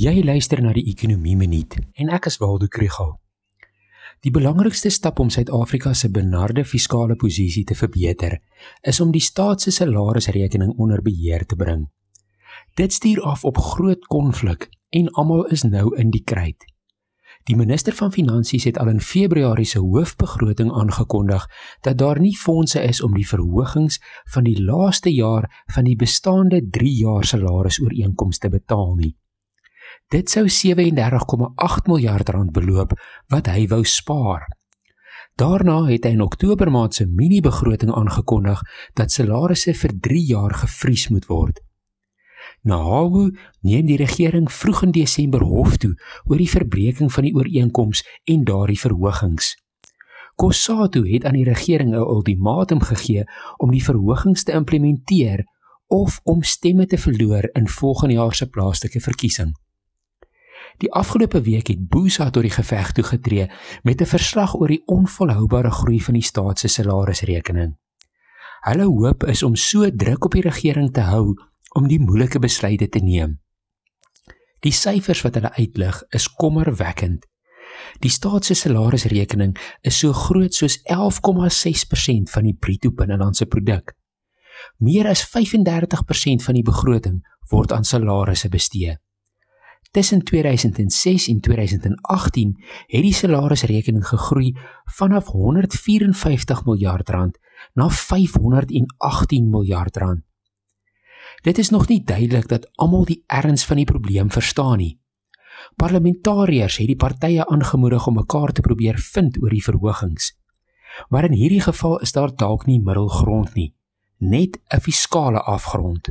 Jy luister na die Ekonomie Minuut en ek is Waldo Krugel. Die belangrikste stap om Suid-Afrika se benarde fiskale posisie te verbeter, is om die staat se salarisrekening onder beheer te bring. Dit stuur af op groot konflik en almal is nou in die kruit. Die minister van Finansies het al in Februarie se hoofbegroting aangekondig dat daar nie fondse is om die verhogings van die laaste jaar van die bestaande 3 jaar salarisooreenkomste te betaal nie. Dit sou 37,8 miljard rand beloop wat hy wou spaar. Daarna het hy in Oktober maand se mini-begroting aangekondig dat salarisse vir 3 jaar gevries moet word. Nou neem die regering vroeg in Desember hof toe oor die verbreeking van die ooreenkoms en daardie verhogings. Kossatu het aan die regering 'n ultimatum gegee om die verhogings te implementeer of om stemme te verloor in volgende jaar se plaaslike verkiesing. Die afgelope week het Boesa tot die geveg toegetree met 'n verslag oor die onvolhoubare groei van die staat se salarisrekening. Hulle hoop is om so druk op die regering te hou om die moeilike besluite te neem. Die syfers wat hulle uitlig is kommerwekkend. Die staat se salarisrekening is so groot soos 11,6% van die bruto binnelandse produk. Meer as 35% van die begroting word aan salarisse bestee. Tussen 2006 en 2018 het die salarisrekening gegroei vanaf 154 miljard rand na 518 miljard rand. Dit is nog nie duidelik dat almal die erns van die probleem verstaan nie. Parlementariërs het die partye aangemoedig om mekaar te probeer vind oor die verhogings. Maar in hierdie geval is daar dalk nie middelgrond nie, net 'n fiskale afgrond.